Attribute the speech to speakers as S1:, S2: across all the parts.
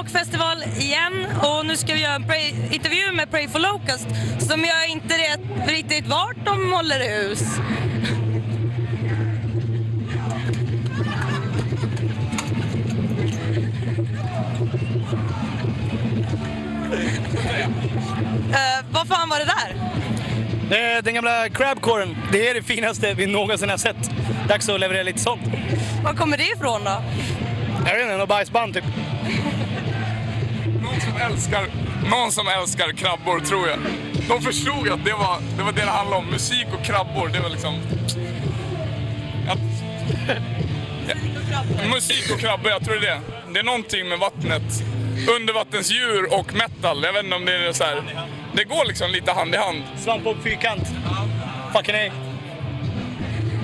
S1: rockfestival igen och nu ska vi göra en pray, intervju med Pray for Locust som jag inte vet riktigt vart de håller hus. Uh, vad fan var det där?
S2: Är den gamla crabcoren. Det är det finaste vi någonsin har sett. Dags att leverera lite sånt.
S1: Var kommer det ifrån då?
S2: Jag vet inte, något bajsband typ.
S3: Någon som älskar, någon som älskar krabbor tror jag. De förstod att det var det, var det, det handlade om. Musik och krabbor, det var liksom... Att, ja. Musik och krabbor, jag tror det är det. Det är någonting med vattnet. Undervattensdjur och metal. Jag vet inte om det är så här. Det går liksom lite hand i hand.
S2: Svamp på fyrkant. Fucking nej.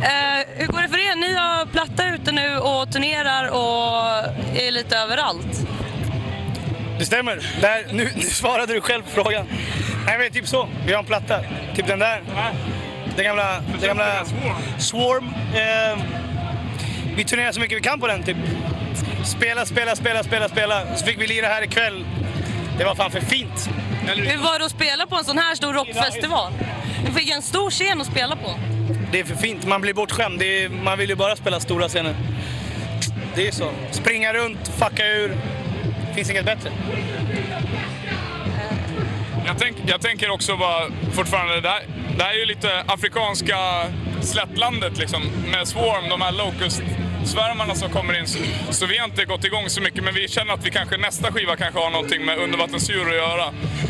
S1: Uh, hur går det för er? Ni har platta ute nu och turnerar och är lite överallt.
S2: Det stämmer. Där, nu, nu svarade du själv på frågan. Nej men typ så. Vi har en platta. Typ den där. Den gamla... Den gamla Swarm. Uh, vi turnerar så mycket vi kan på den typ. Spela, spela, spela, spela, spela. Så fick vi lira här ikväll. Det var fan för fint.
S1: Hur var det att spela på en sån här stor rockfestival? Du fick en stor scen att spela på.
S2: Det är för fint. Man blir bortskämd. Är, man vill ju bara spela stora scener. Det är så. Springa runt, fucka ur. Finns inget bättre.
S3: Jag, tänk, jag tänker också bara fortfarande, det här, det här är ju lite afrikanska slättlandet liksom med Swarm, de här Locust svärmarna som kommer in. Så vi har inte gått igång så mycket, men vi känner att vi kanske nästa skiva kanske har någonting med undervattensdjur att göra.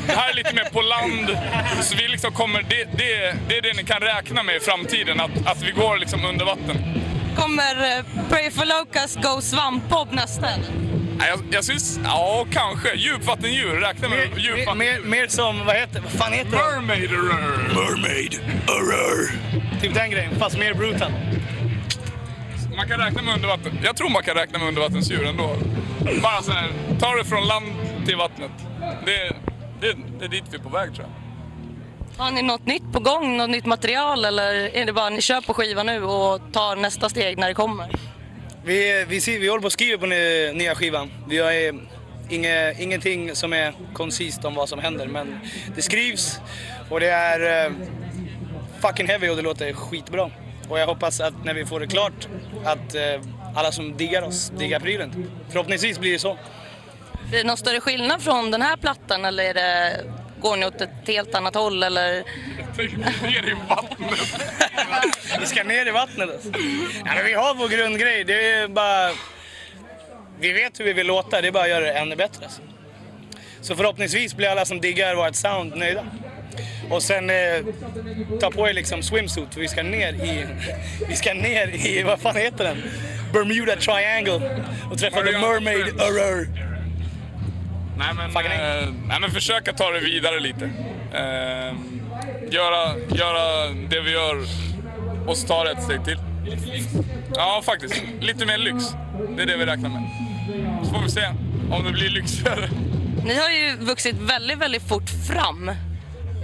S3: Det här är lite mer på land, så vi liksom kommer, det, det, det är det ni kan räkna med i framtiden, att, att vi går liksom under vatten.
S1: Kommer uh, Pray for Locust Go Svampbob nästa
S3: jag, jag syns, ja kanske. Djupvattendjur, räkna med
S2: mer,
S3: djupvattendjur.
S2: Mer, mer, som, vad heter vad fan heter
S3: Mermaid -rör.
S2: Mermaid -rör. Typ den grejen, fast mer brutal
S3: man kan räkna med undervatten. Jag tror man kan räkna med undervattensdjur ändå. Bara så här, ta det från land till vattnet. Det, det, det är dit vi är på väg tror jag.
S1: Har ni något nytt på gång, något nytt material eller är det bara att ni kör på skiva nu och tar nästa steg när det kommer?
S2: Vi, vi, vi håller på att skriva på nya skivan. Vi har eh, inge, ingenting som är koncist om vad som händer men det skrivs och det är uh, fucking heavy och det låter skitbra. Och jag hoppas att när vi får det klart att eh, alla som diggar oss diggar prylen. Förhoppningsvis blir det så.
S1: Blir det någon större skillnad från den här plattan eller är det, går ni åt ett helt annat håll eller?
S3: ner i vattnet.
S2: vi ska ner i vattnet alltså. ja, men Vi har vår grundgrej. Det är bara... Vi vet hur vi vill låta, det är bara att göra det ännu bättre. Alltså. Så förhoppningsvis blir alla som diggar vårt sound nöjda. Och sen eh, ta på er liksom swimsuit för vi ska ner i, vi ska ner i, vad fan heter den? Bermuda Triangle och träffa The Mermaid Error.
S3: Nej men, eh, nej men försöka ta det vidare lite. Eh, göra, göra det vi gör och så ta det ett steg till. Ja faktiskt, lite mer lyx. Det är det vi räknar med. Så får vi se om det blir lyxigare.
S1: Ni har ju vuxit väldigt, väldigt fort fram.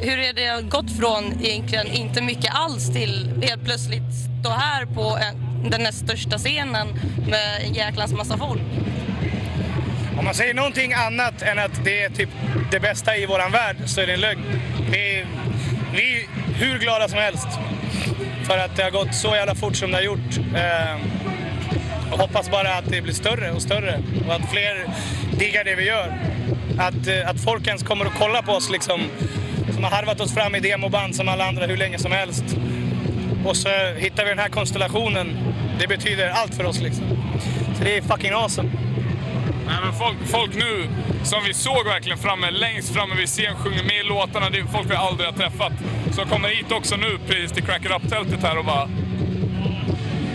S1: Hur är det gått från egentligen inte mycket alls till helt plötsligt stå här på en, den näst största scenen med en jäklans massa folk?
S2: Om man säger någonting annat än att det är typ det bästa i våran värld så är det en lögn. Vi, vi är hur glada som helst för att det har gått så jävla fort som det har gjort. Eh, och hoppas bara att det blir större och större och att fler diggar det vi gör. Att, eh, att folk ens kommer och kolla på oss liksom som har harvat oss fram i demoband som alla andra hur länge som helst. Och så hittar vi den här konstellationen. Det betyder allt för oss liksom. Så det är fucking awesome.
S3: Nej, men folk, folk nu, som vi såg verkligen framme, längst framme vid scen, sjunger med i låtarna. Det är folk vi aldrig har träffat. Som kommer hit också nu precis till Crack It Up-tältet här och bara...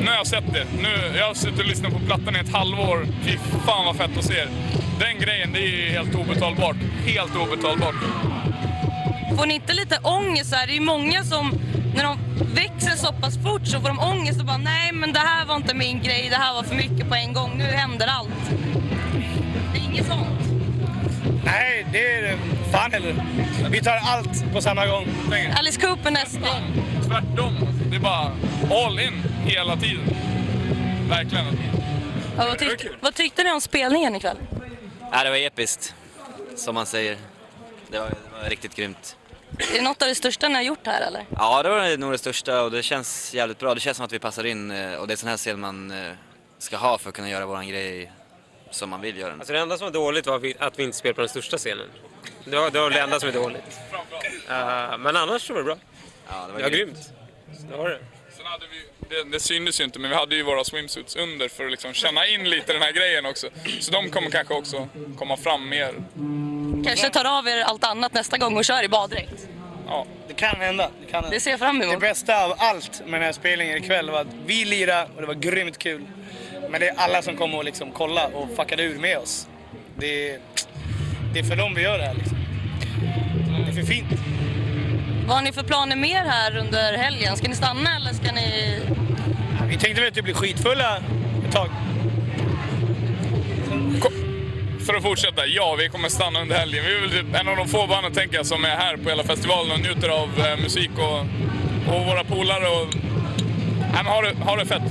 S3: Nu har jag sett det. Nu, jag har suttit och lyssnat på plattan i ett halvår. Fy fan vad fett att se. Den grejen, det är helt obetalbart. Helt obetalbart.
S1: Får ni inte lite ångest? Här? Det är ju många som, när de växer så pass fort så får de ångest och bara nej men det här var inte min grej, det här var för mycket på en gång, nu händer allt. Det är inget sånt?
S2: Nej, det är fan heller. Vi tar allt på samma gång.
S1: Alice Cooper nästa.
S3: Tvärtom. Det är bara all in hela tiden. Verkligen.
S1: Ja, vad, tyck vad tyckte ni om spelningen ikväll?
S4: Ja, det var episkt, som man säger. Det var, det var riktigt grymt.
S1: Är det något av det största ni har gjort här eller?
S4: Ja, det var nog det största och det känns jävligt bra. Det känns som att vi passar in eh, och det är sån här scen man eh, ska ha för att kunna göra våran grej som man vill göra den.
S5: Alltså det enda som var dåligt var vi- att vi inte spelade på den största scenen. Det var det, var det enda som är dåligt. Eh, men annars så var det bra.
S4: Ja, det var
S5: Det var grymt. Det var det.
S3: Sen hade vi, det, det syntes ju inte, men vi hade ju våra swimsuits under för att liksom känna in lite den här grejen också. Så de kommer kanske också komma fram mer.
S1: Kanske tar av er allt annat nästa gång och kör i baddräkt.
S3: Ja.
S2: Det kan hända. Det, kan hända.
S1: Det ser jag fram
S2: Det
S1: emot.
S2: bästa av allt med den här spelningen ikväll var att vi lirade och det var grymt kul. Men det är alla som kommer och liksom kolla och fuckade ur med oss. Det är, det är för dem vi gör det här liksom. Det är för fint.
S1: Vad har ni för planer mer här under helgen? Ska ni stanna eller ska ni...
S2: Vi tänkte väl att det blir skitfulla ett tag.
S3: För att fortsätta, ja vi kommer stanna under helgen. Vi är väl typ en av de få banden tänker jag som är här på hela festivalen och njuter av eh, musik och, och våra polare och... Nej men ha det, ha det fett.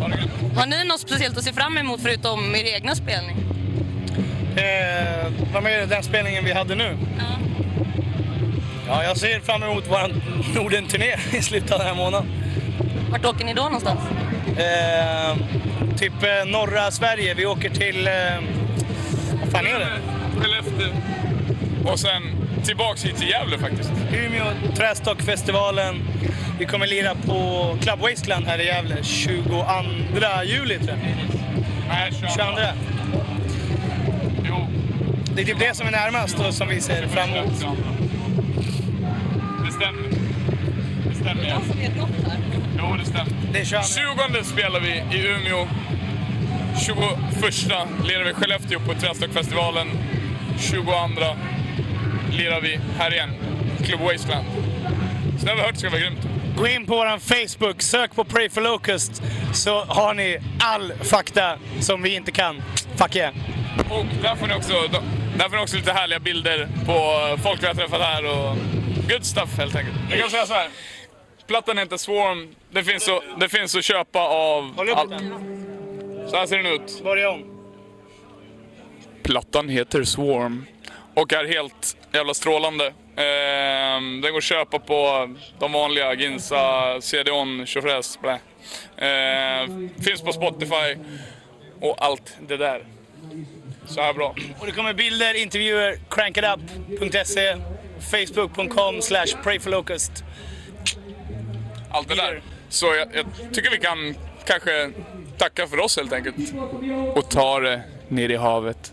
S3: Ha det gött.
S1: Har ni något speciellt att se fram emot förutom er egna spelning?
S2: Eh, vad med den spelningen vi hade nu? Ja, jag ser fram emot vår Norden-turné i slutet av den här månaden.
S1: Vart åker ni då någonstans?
S2: Eh, typ eh, norra Sverige. Vi åker till... Eh, vad fan är det?
S3: Skellefteå. Och sen tillbaks hit till Gävle faktiskt.
S2: Umeå Trästockfestivalen. Vi kommer lira på Club Wasteland här i Gävle 22 juli tror jag.
S3: Nej,
S2: 22.
S3: Jo.
S2: Det är typ det som är närmast och som vi ser fram emot.
S3: Det stämmer. Det stämmer ja. Jo, det stämmer.
S2: Det är 22.
S3: 20 spelar vi i Umeå. 21 lirar vi i Skellefteå på Trästockfestivalen. 22 lirar vi här igen, Club Wasteland. Så det har vi hört ska vara grymt.
S2: Gå in på vår Facebook, sök på Pray for Locust så har ni all fakta som vi inte kan. Fuck yeah.
S3: Och där får ni också, där får ni också lite härliga bilder på folk vi har träffat här och good stuff helt enkelt. Jag kan säga så här. Plattan heter Swarm. Det finns, att, det finns att köpa av...
S2: Håll upp
S3: all-. Så här ser den ut.
S2: Börja om.
S3: Plattan heter Swarm och är helt jävla strålande. Ehm, den går att köpa på de vanliga Ginsa, CDON, Tjofräs, blä. Ehm, finns på Spotify och allt det där. Så här bra.
S2: Och det kommer bilder, intervjuer, crankitup.se, facebook.com slash prayforlocust.
S3: Allt det där. Så jag, jag tycker vi kan kanske tacka för oss helt enkelt. Och ta det ner i havet.